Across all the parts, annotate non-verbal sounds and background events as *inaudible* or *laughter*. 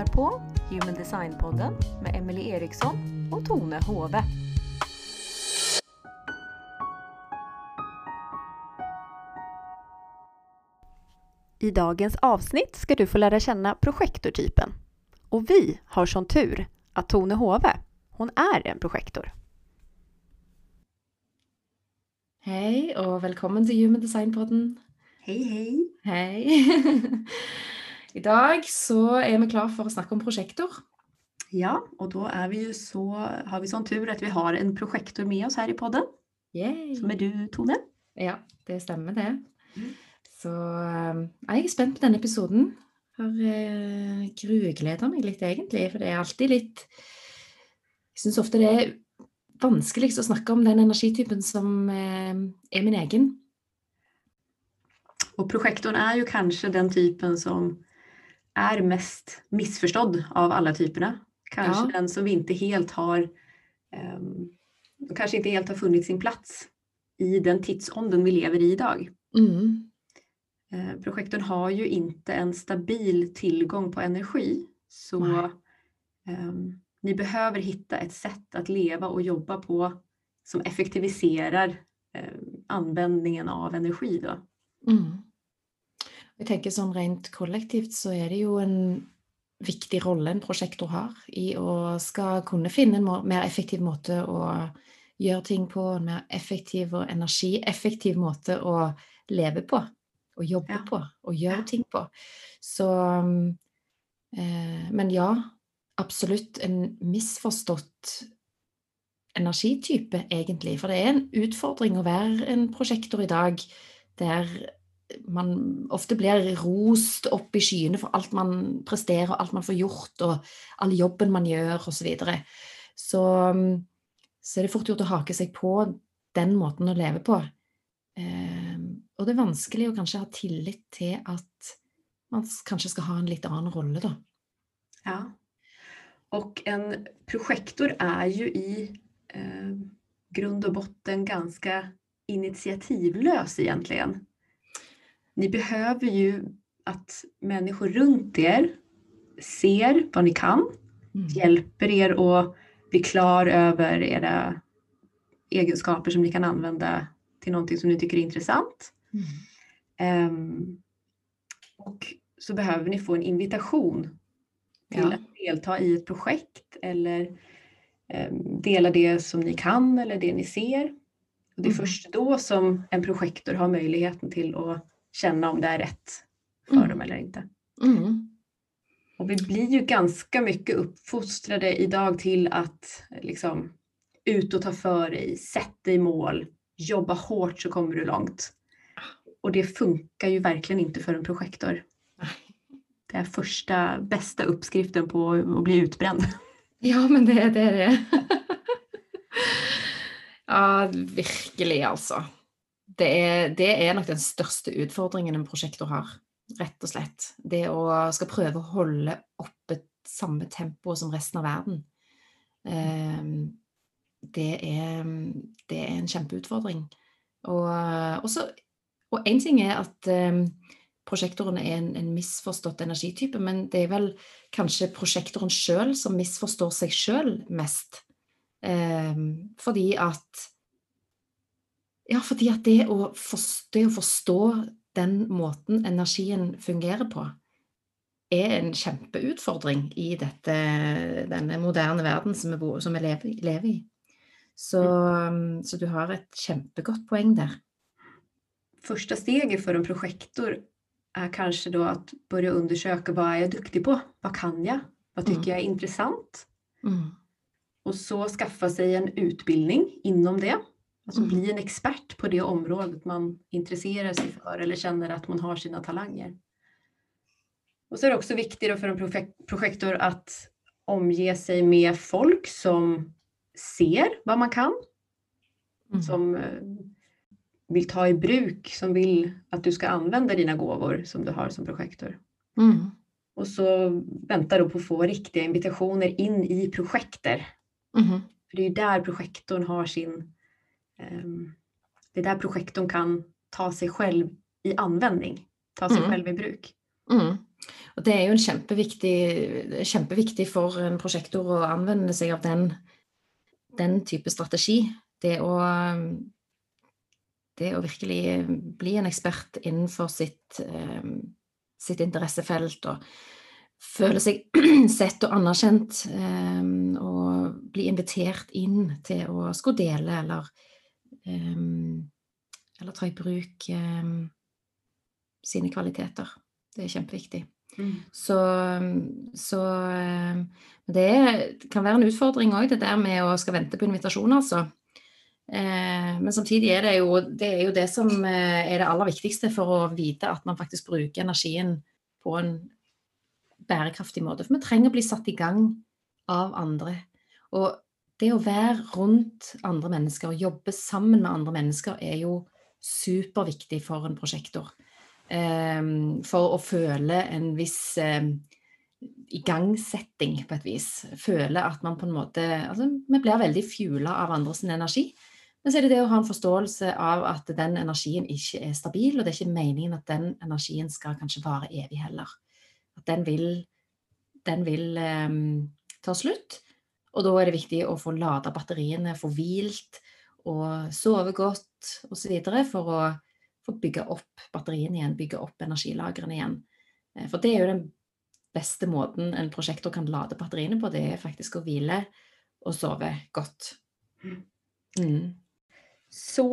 lyssnar på Human Design-podden med Emily Eriksson och Tone Hove. I dagens avsnitt ska du få lära känna projektortypen. Och vi har som tur att Tone Hove, hon är en projektor. Hei, og velkommen til Human Design-podden. Hei, hei. Hei. *laughs* I dag så er vi klar for å snakke om prosjektor. Ja, og da er vi så, har vi sånn tur at vi har en prosjektor med oss her i podden, Yay. som er du, Tone. Ja, det stemmer det. Mm. Så eh, jeg er spent på denne episoden. Har uh, grugleder meg litt egentlig, for det er alltid litt Jeg syns ofte det er vanskeligst å snakke om den energitypen som eh, er min egen. Og prosjektoren er jo kanskje den typen som er mest missförstådd av alle typerna. Kanskje Ja. den som vi ikke helt har um, kanskje ikke helt har funnet sin plats i den tidsånden vi lever i idag. Mm. Projektorn har ju inte en stabil tillgång på energi. Så ehm, ni behöver hitta ett sätt att leva och jobba på som effektiviserar eh, användningen av energi. Då. Mm. Jeg tenker sånn rent kollektivt så er det jo en viktig rolle en prosjektor har i å skal kunne finne en mer effektiv måte å gjøre ting på, en mer effektiv og energieffektiv måte å leve på, og jobbe Ja. på, og gjøre ting på. Så eh, Men ja, absolutt en misforstått energitype, egentlig. For det er en utfordring å være en prosjektor i dag der man ofte blir rost opp i skyene for alt man presterer, alt man får gjort, og all jobben man gjør, osv. Så, videre. så um, så er det fort gjort å hake seg på den måten å leve på. Eh, og det er vanskelig å kanskje ha tillit til at man kanskje skal ha en litt annen rolle, da. Ja. Och en projektor är ju i eh, grund och botten ganska initiativlös egentligen. Ni behöver ju att människor runt er ser vad ni kan, Mm. hjälper er att bli klar över era egenskaper som ni kan använda till någonting som ni tycker är intressant. Mm. Um, och så behöver ni få en invitation till Ja. att delta i ett projekt eller um, dela det som ni kan eller det ni ser. Och det är Mm. först då som en projektor har möjligheten till att känna om det är rätt för Mm. dem eller inte. Mm. Och vi blir ju ganska mycket uppfostrade idag till att liksom ut och ta för dig, sätt dig mål, jobba hårt så kommer du långt. Och det funkar ju verkligen inte för en projektor. Det är första bästa uppskriften på att bli utbränd. *laughs* Ja, men det, det er det. *laughs* ja, virkelig, altså. Det er, det er nok den største utfordringen en prosjektor har, rett og slett. Det å skal prøve å holde oppe samme tempo som resten av verden. Ehm, det, er, det er en kjempeutfordring. Og, også, og en ting er at prosjektorene er en, en misforstått energitype, men det er vel kanskje prosjektoren sjøl som misforstår seg sjøl mest. Ehm, fordi at Ja, fordi at det å, forstå, det å forstå den måten energien fungerer på, er en kjempeutfordring i dette, denne moderne verden som vi, som vi lever, lever i. Så, så du har et kjempegodt poeng der. Første steget for en prosjektor er kanskje da å begynne å undersøke hva är jag duktig på? hva kan jeg, hva syns Mm. er interessant? Mm. Og så skaffe seg en utbildning innom det. Alltså Mm. bli en expert på det området man intresserar sig för eller känner att man har sina talanger. Och så är det också viktigt for för en projek- projektor att omge sig med folk som ser vad man kan, Mm. som vil vill ta i bruk, som vill att du ska använda dina gåvor som du har som projektor. Mm. Och så vänta då på att få riktiga invitationer in i projekter. Mm. För det är ju där projektorn har sin... ehm, det är där projektorn kan ta sig själv i användning, ta sig Mm. själv i bruk. Mm. Og det er jo en kjempeviktig, kjempeviktig for en prosjektor å anvende seg av den, den type strategi. Det å, det å virkelig bli en ekspert innenfor sitt, eh, sitt interessefelt og føle seg *clears throat* sett og anerkjent. Eh, og bli invitert inn til å skulle dele eller, eller ta i bruk sine kvaliteter. Det er kjempeviktig. Mm. Så, så, det kan være en utfordring òg, det der med å skal vente på invitasjon, altså. Men samtidig er det jo det, er jo det som er det aller viktigste for å vite at man faktisk bruker energien på en bærekraftig måte. For vi trenger å bli satt i gang av andre. Og det å være rundt andre mennesker og jobbe sammen med andre mennesker er jo superviktig for en prosjektor. Um, for å føle en viss um, igangsetting, på et vis. Føle at man på en måte altså, Vi blir veldig fuela av andres energi. Men så er det det å ha en forståelse av at den energien ikke er stabil, og det er ikke meningen at den energien skal kanskje vare evig heller at den vil, den vil um, ta slutt. Og da er det viktig å få lada batteriene, få hvilt og sove godt osv. for å få bygge opp batteriene igjen, bygge opp energilagrene igjen. Eh, for det er jo den beste måten en prosjektor kan lade batteriene på, det er faktisk å hvile og sove godt. Mm. Så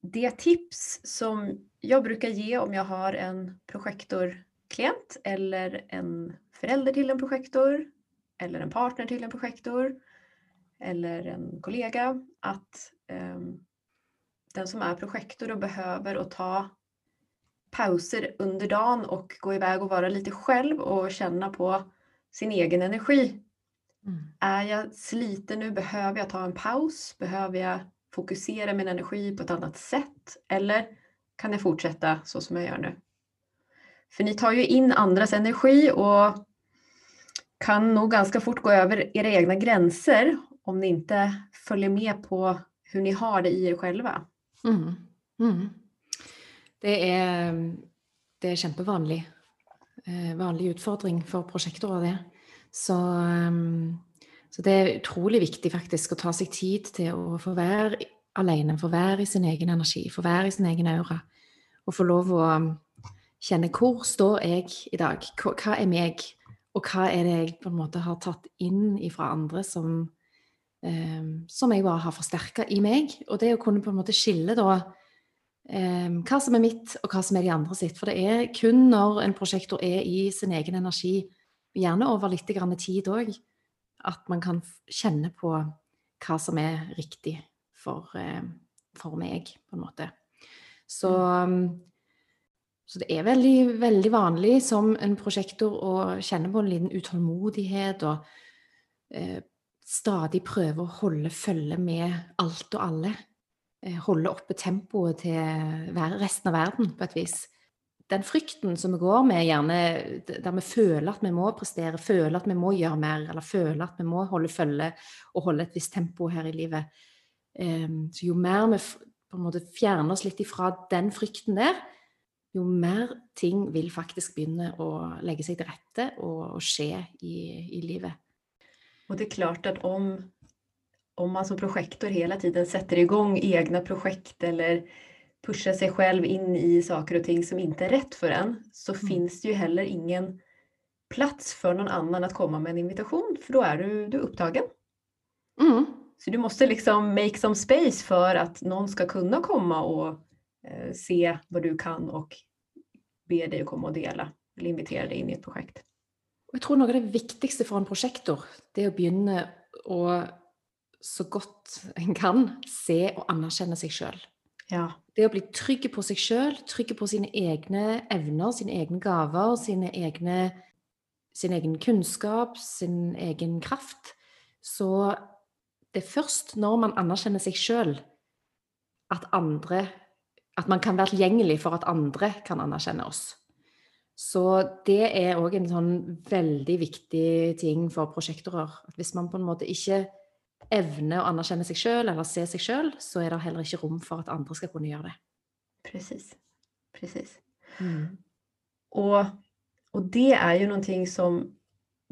det tips som jeg bruker gi om jeg har en prosjektorklient eller en forelder til en projektor eller en partner till en projektor eller en kollega att um, den som är projektor och behöver att ta pauser under dagen och gå iväg och vara lite själv och känna på sin egen energi. Mm. Är jag sliten nu? Behöver jag ta en paus? Behöver jag fokusera min energi på ett annat sätt? Eller kan jag fortsätta så som jag gör nu? För ni tar ju in andras energi och kan nog ganska fort gå över era egna gränser om ni inte följer med på hur ni har det i er själva. Mm. Mm. Det, er, det er kjempevanlig. Eh, vanlig utfordring for prosjekter av det. Så, um, så, det er utrolig viktig faktisk å ta seg tid til å få være alene, få være i sin egen energi, få være i sin egen aura. Og få lov å kjenne hvor står jeg i dag? Hva er meg? Og hva er det jeg på en måte har tatt inn fra andre som, eh, som jeg bare har forsterka i meg? Og det å kunne på en måte skille da eh, hva som er mitt, og hva som er de andre sitt. For det er kun når en prosjektor er i sin egen energi, gjerne over litt tid òg, at man kan kjenne på hva som er riktig for, eh, for meg, på en måte. Så mm. Så det er veldig, veldig vanlig som en prosjektor å kjenne på en liten utålmodighet og eh, stadig prøve å holde følge med alt og alle. Eh, holde oppe tempoet til resten av verden, på et vis. Den frykten som vi går med, gjerne der vi føler at vi må prestere, føler at vi må gjøre mer, eller føler at vi må holde følge og holde et visst tempo her i livet. Eh, så jo mer vi på en måte fjerner oss litt ifra den frykten der, jo mer ting vil faktisk begynne å legge seg til rette og, og skje i, i, livet. Og det er klart at om, om man som prosjektor hele tiden setter i gang egne prosjekt eller pusher seg selv inn i saker og ting som ikke er rett for en, så mm. finnes det jo heller ingen plass for noen annen å komme med en invitasjon, for da er du, du opptagen. Mm. Så du måste liksom make some space for at noen skal kunne komme og Eh, se vad du kan och be deg å komme og dele, eller invitere deg inn i et prosjekt. Jeg tror noe av det viktigste for en prosjektor, det er å begynne å så godt en kan se og anerkjenne seg sjøl. Ja. Det å bli trygg på seg sjøl, trygg på sine egne evner, sine egne gaver, sine egne, sin egen kunnskap, sin egen kraft. Så det er først når man anerkjenner seg sjøl, at andre at man kan være tilgjengelig for at andre kan anerkjenne oss. Så det er òg en sånn veldig viktig ting for prosjektorer. At hvis man på en måte ikke evner å anerkjenne seg sjøl eller se seg sjøl, så er det heller ikke rom for at andre skal kunne gjøre det. Precis. Presis. Mm. Og og, det er jo noe som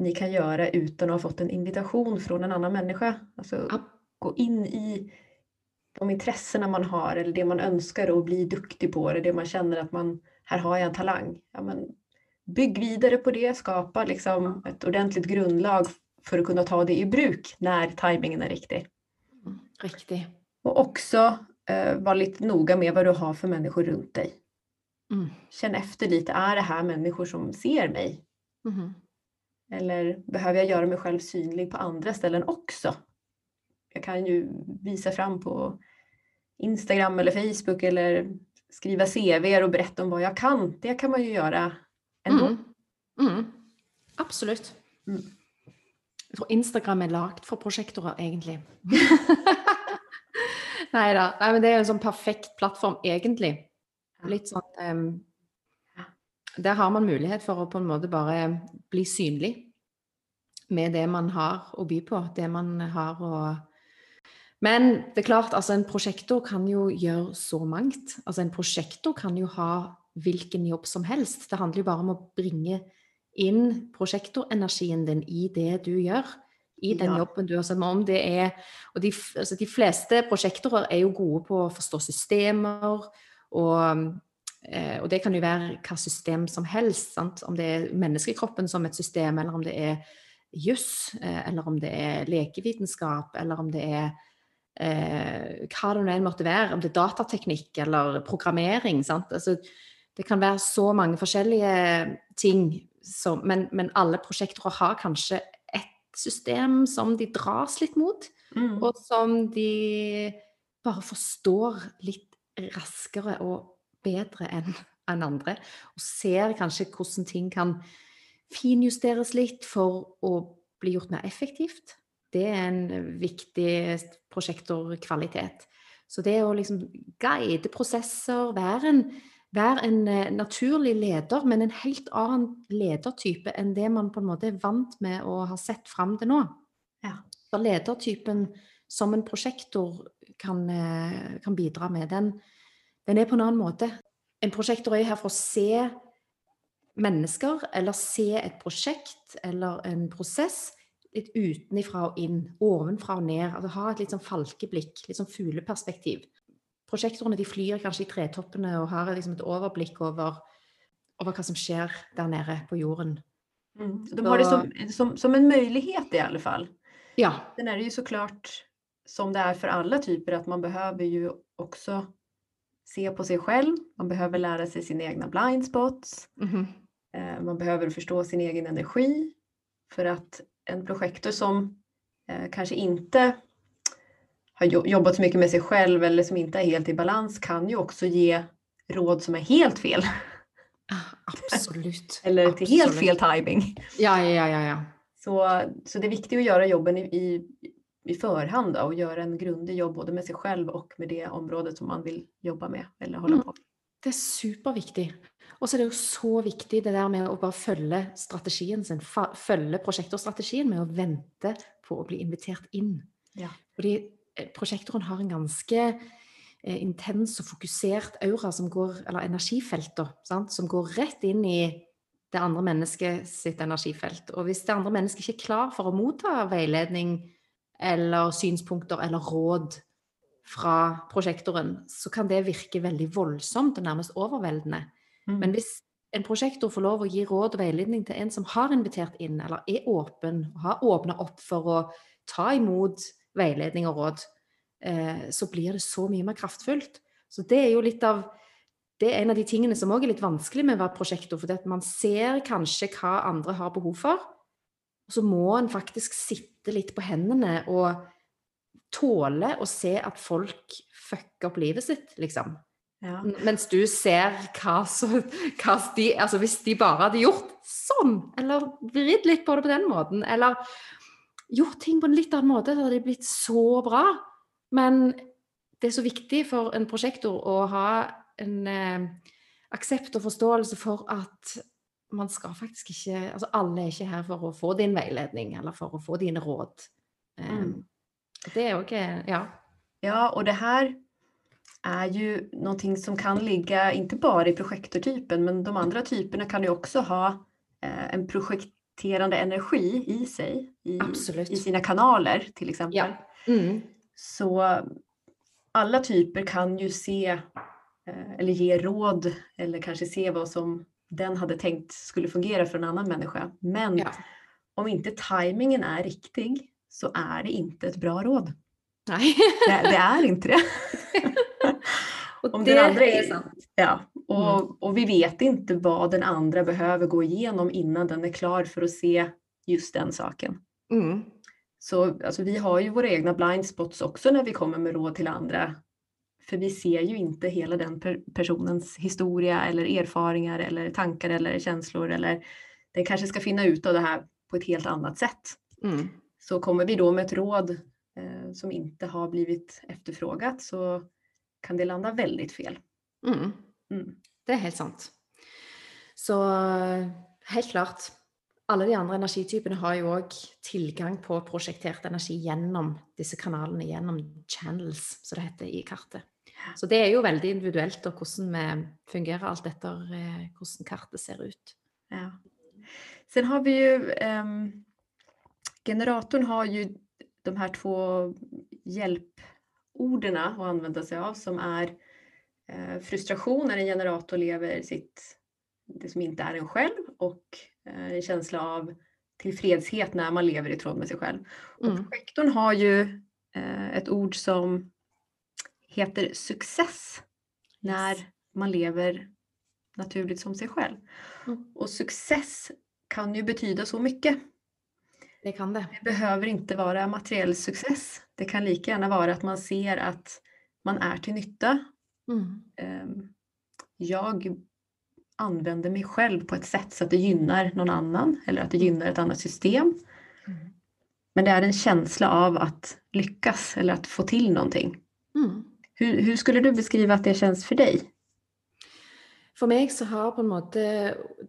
ni kan gjøre uten å ha fått en invitasjon fra en annen menneske. Altså gå inn i de intressena man har eller det man önskar å bli duktig på eller det man känner att man, här har jag en talang. Ja, men bygg vidare på det, skapa liksom ett ordentligt grundlag för att kunna ta det i bruk när tajmingen är riktig. Mm, Riktig. Och också eh, vara lite noga med vad du har för människor runt dig. Mm. Känn efter lite, är det här människor som ser mig? Mm. Eller behöver jag göra mig själv synlig på andra ställen också? Jag kan ju visa fram på Instagram eller Facebook eller skriva CV och berätta om vad jag kan. Det kan man ju göra ändå. Mm. Mm. Absolutt. Mm. Jeg tror Instagram er lagd for prosjektorer, egentlig. *laughs* Nei da. Men det er en sånn perfekt plattform, egentlig. Litt sånn em, Ja. Der har man mulighet for å på en måte bare bli synlig med det man har å by på. Det man har å Men det er klart, altså en prosjektor kan jo gjøre så mangt. Altså en prosjektor kan jo ha hvilken jobb som helst. Det handler jo bare om å bringe inn prosjektorenergien din i det du gjør. I den Ja. jobben du har sett meg om det er Og de, altså de fleste prosjektorer er jo gode på å forstå systemer, og, eh, og det kan jo være hva system som helst. Sant? Om det er menneskekroppen som et system, eller om det er juss, eh, eller om det er lekevitenskap, eller om det er eh, hva det nå enn måtte være, om det er datateknikk eller programmering. Sant? Altså, det kan være så mange forskjellige ting, så, men, men alle prosjektorer har kanskje ett system som de dras litt mot, Mm. og som de bare forstår litt raskere og bedre enn enn andre. Og ser kanskje hvordan ting kan finjusteres litt for å bli gjort mer effektivt. Det er en viktig prosjektorkvalitet. Så det å liksom guide prosesser, være en, være en eh, naturlig leder, men en helt annen ledertype enn det man på en måte er vant med å ha sett fram til nå. Ja. Så ledertypen som en prosjektor kan, eh, kan bidra med, den, den er på en annen måte. En prosjektor er her for å se mennesker, eller se et prosjekt eller en prosess litt utenifra og inn, ovenfra og ned. Altså ha et litt sånn falkeblikk, litt sånn fugleperspektiv. Prosjektorene de flyr kanskje i tretoppene og har liksom et overblikk over, over hva som skjer der nede på jorden. Mm. De har det som, som, som en mulighet, i alle fall. Ja. Sen er det så klart, som det er for alle typer at man behøver jo også se på seg selv. Man behøver lære seg sine egne blind spots. Mm -hmm. Man behøver forstå sin egen energi. For att en projektor som eh, kanske inte har jobbat så mycket med sig själv eller som inte är helt i balans kan ju också ge råd som är helt fel. Absolut. *laughs* Eller till helt fel timing. Ja, ja, ja, ja. Så, så det är viktigt att göra jobben i, i, i förhand då, och göra en grundig jobb både med sig själv och med det området som man vill jobba med eller hålla Mm. på med. Det er superviktig. Og så er det jo så viktig det der med å bare følge strategien sin. Følge prosjektorstrategien med å vente på å bli invitert inn. Ja. Fordi eh, prosjektoren har en ganske eh, intens og fokusert aura som går, eller energifelter, sant? som går rett inn i det andre mennesket sitt energifelt. Og hvis det andre mennesket ikke er klar for å motta veiledning eller synspunkter eller råd fra prosjektoren, så kan det virke veldig voldsomt og nærmest overveldende. Mm. Men hvis en prosjektor får lov å gi råd og veiledning til en som har invitert inn, eller er åpen, har åpna opp for å ta imot veiledning og råd, eh, så blir det så mye mer kraftfullt. Så det er jo litt av det er en av de tingene som òg er litt vanskelig med å være prosjektor, for at man ser kanskje hva andre har behov for, så må en faktisk sitte litt på hendene og tåle å se at folk fucker opp livet sitt, liksom. Ja. Mens du ser hva som hva de, altså Hvis de bare hadde gjort sånn, eller vridd litt på det på den måten, eller gjort ting på en litt annen måte, så hadde de blitt så bra. Men det er så viktig for en prosjektor å ha en eh, aksept og forståelse for at man skal faktisk ikke Altså alle er ikke her for å få din veiledning eller for å få dine råd. Um, Mm. Det er òg Ja. Ja, og det här är ju någonting som kan ligga inte bara i projektortypen men de andra typerna kan ju också ha eh, en projekterande energi i sig, i, i sina kanaler till exempel. Ja. Mm. Så alla typer kan ju se eh, eller ge råd eller kanske se vad som den hade tänkt skulle fungera för en annan människa. Men Ja. om inte tajmingen är riktig så är det inte ett bra råd. Nej. Det, det är inte det. *laughs* Och Om det den andra är sant. Ja, och, Mm. och vi vet inte vad den andra behöver gå igenom innan den är klar för att se just den saken. Mm. Så alltså, vi har ju våra egna blind spots också när vi kommer med råd till andra. För vi ser ju inte hela den per personens historia eller erfaringar eller tankar eller känslor eller den kanske ska finna ut av det här på ett helt annat sätt. Mm. Så kommer vi då med ett råd eh, som inte har blivit efterfrågat så kan det landa väldigt fel. Mm. Mm. Det er helt sant. Så helt klart. Alle de andre energitypene har jo òg tilgang på prosjektert energi gjennom disse kanalene, gjennom channels, som det heter i kartet. Så det er jo veldig individuelt og hvordan vi fungerer alt etter eh, hvordan kartet ser ut. Ja. Sen har vi ju um, generatorn har ju de här två hjälporden att använda sig av som är eh, frustration när en generator lever sitt, det som inte är en själv och eh, en känsla av tillfredshet när man lever i tråd med sig själv. Och Mm. projektorn har ju eh, ett ord som heter success när man lever naturligt som sig själv. Mm. Och success kan ju betyda så mycket. Det kan det. Det behöver inte vara materiell success. Det kan lika gjerne være at man ser at man er til nytte. Mm. Jeg Jag använder mig själv på et sätt så at det gynner noen annen eller at det gynner et annet system. Mm. Men det er en känsla av at lyckas eller at få til noe. Mm. Hur, hur skulle du beskrive at det känns for deg? For meg så har på en måte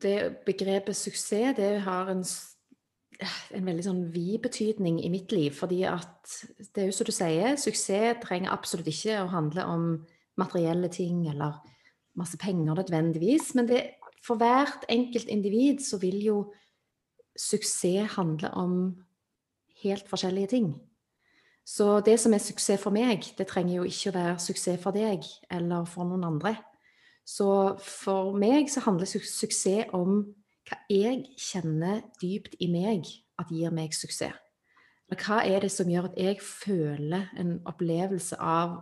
det begrepet suksess det har en, en veldig sånn vid betydning i mitt liv. Fordi at det er jo som du sier, suksess trenger absolutt ikke å handle om materielle ting eller masse penger nødvendigvis. Men det, for hvert enkelt individ så vil jo suksess handle om helt forskjellige ting. Så det som er suksess for meg, det trenger jo ikke å være suksess for deg eller for noen andre. Så for meg så handler su suksess om hva jeg kjenner dypt i meg at gir meg suksess. Eller hva er det som gjør at jeg føler en opplevelse av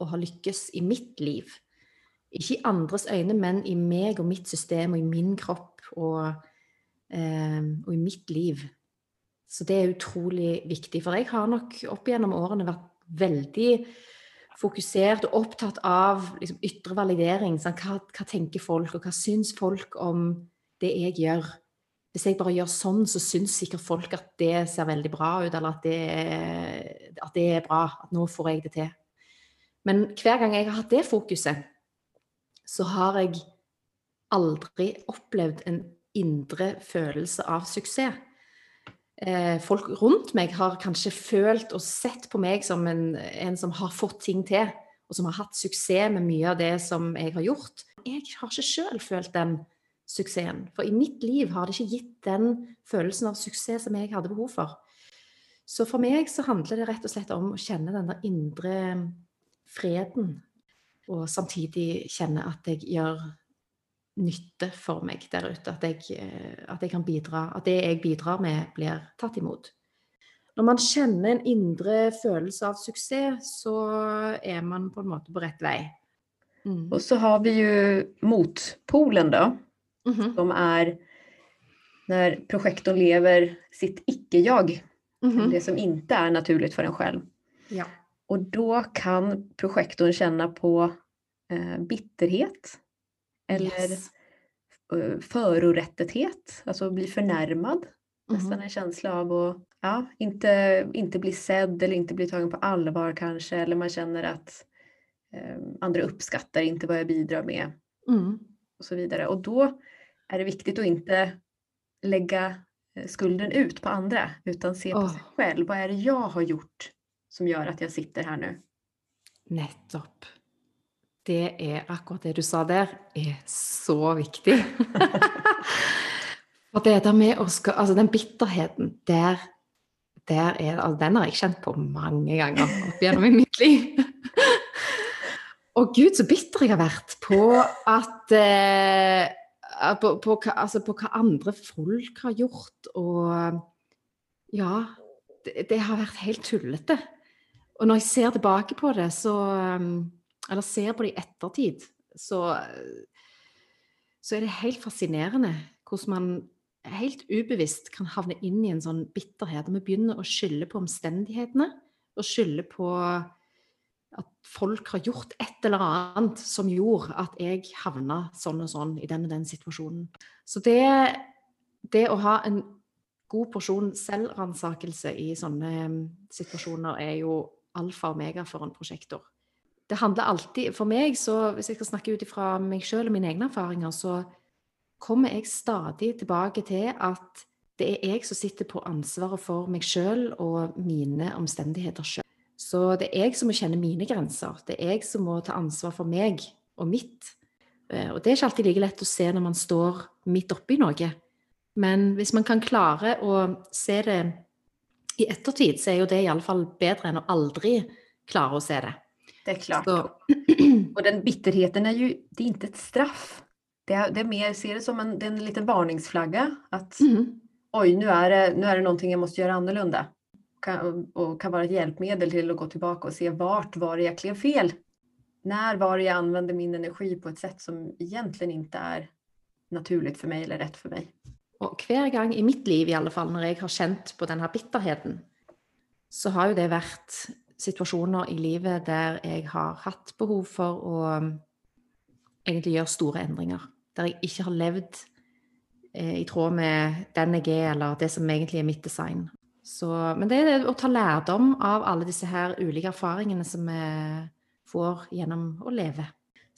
å ha lykkes i mitt liv? Ikke i andres øyne, men i meg og mitt system og i min kropp og, eh, og i mitt liv. Så det er utrolig viktig. For jeg har nok opp gjennom årene vært veldig fokusert og opptatt av liksom, ytre validering. Sånn, hva, hva tenker folk, og hva syns folk om det jeg gjør? Hvis jeg bare gjør sånn, så syns sikkert folk at det ser veldig bra ut, eller at det, at det er bra, at nå får jeg det til. Men hver gang jeg har hatt det fokuset, så har jeg aldri opplevd en indre følelse av suksess eh, folk rundt meg har kanskje følt og sett på meg som en, en som har fått ting til, og som har hatt suksess med mye av det som jeg har gjort. Jeg har ikke sjøl følt den suksessen, for i mitt liv har det ikke gitt den følelsen av suksess som jeg hadde behov for. Så for meg så handler det rett og slett om å kjenne den der indre freden, og samtidig kjenne at jeg gjør nytte for meg der ute. At jeg, eh, at jeg kan bidra, at det jeg bidrar med, blir tatt imot. Når man kjenner en indre følelse av suksess, så er man på en måte på rett vei. Mm. Og så har vi jo motpolen då, Mhm, som er når projektorn lever sitt ikke-jag. mhm. det som ikke er naturlig for en selv. Ja. Og da kan projektorn kjenne på eh, bitterhet eller Yes. Uh, förorättethet, alltså bli förnärmad. Nästan Mhm. en känsla av att ja, inte, inte bli sedd eller inte bli tagen på allvar kanske. Eller man känner att eh, andra uppskattar inte vad jag bidrar med Mm. och så vidare. Och då är det viktigt att inte lägga eh, skulden ut på andra utan se på oh. sig själv. Vad är det jag har gjort som gör att jag sitter här nu? Nettopp. Det er akkurat det du sa der, er så viktig. *laughs* For det der med å skal, altså den bitterheten, der, der er, altså den har jeg kjent på mange ganger opp gjennom i mitt liv. Og gud, så bitter jeg har vært på at eh, på, på, altså på, hva andre folk har gjort, og ja det, det, har vært helt tullete. Og når jeg ser tilbake på det, så Eller ser på det i ettertid, så, så er det helt fascinerende hvordan man helt ubevisst kan havne inn i en sånn bitterhet. Og vi begynner å skylde på omstendighetene, og skylde på at folk har gjort et eller annet som gjorde at jeg havna sånn og sånn i den og den situasjonen. Så det, det å ha en god porsjon selvransakelse i sånne mm, situasjoner er jo alfa og omega for en prosjektor. Det handler alltid For meg, så hvis jeg skal snakke ut ifra meg sjøl og mine egne erfaringer, så kommer jeg stadig tilbake til at det er jeg som sitter på ansvaret for meg sjøl og mine omstendigheter sjøl. Så det er jeg som må kjenne mine grenser. Det er jeg som må ta ansvar for meg og mitt. Eh, og det er ikke alltid like lett å se når man står midt oppi noe. Men hvis man kan klare å se det i ettertid, så er jo det iallfall bedre enn å aldri klare å se det. Det er klart. Så. *clears throat* Og den bitterheten er jo Det er ikke et straff. Det er, det er mer, ser det som en, det en liten varningsflagge. At mm. oi, nå er, det, nå er det noe jeg må gjøre annerledes kan, och kan vara ett hjälpmedel till att gå tillbaka och se vart var det egentligen fel? När var det jag använde min energi på ett sätt som egentligen inte är naturligt för meg eller rett for meg? Og hver gang i mitt liv, i alle fall, når jeg har kjent på denne bitterheten, så har jo det vært situasjoner i livet der jeg har hatt behov for å um, egentlig gjøre store endringer. Der jeg ikke har levd eh, i tråd med den jeg er, eller det som egentlig er mitt design. Så, men det er å ta lærdom av alle disse her ulike erfaringene som vi får gjennom å leve.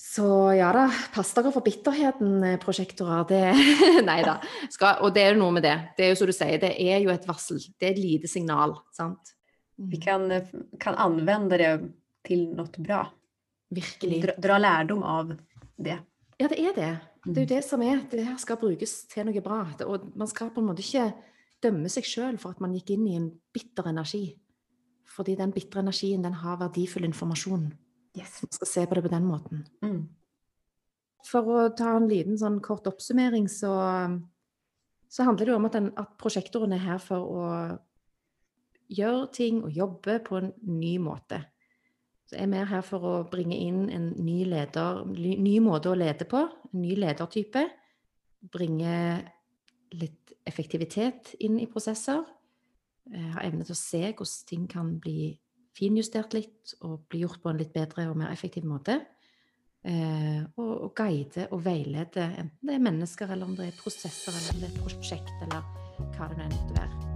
Så ja da, pass dere for bitterheten, eh, prosjektorer. Det *laughs* Nei da. og det er jo noe med det. Det er jo som du sier, det er jo et varsel. Det er et lite signal. sant? Vi kan, eh, kan anvende det til noe bra. Virkelig. Dra, dra lærdom av det. Ja, det er det. Det er jo mm. det som er. Det her skal brukes til noe bra. Og man skal på en måte ikke dømme seg sjøl for at man gikk inn i en bitter energi. Fordi den bitre energien den har verdifull informasjon. Yes. Man skal se på det på den måten. Mm. For å ta en liten sånn kort oppsummering, så, så handler det om at, den, at prosjektoren er her for å gjøre ting og jobbe på en ny måte. Så er vi her for å bringe inn en ny, leder, ny måte å lede på, en ny ledertype. Bringe litt effektivitet inn i prosesser. Jeg har evne til å se hvordan ting kan bli finjustert litt og bli gjort på en litt bedre og mer effektiv måte. Eh, og, guide og veilede, enten det er mennesker, eller om det er prosesser, eller om det er prosjekt, eller hva det nå måtte være.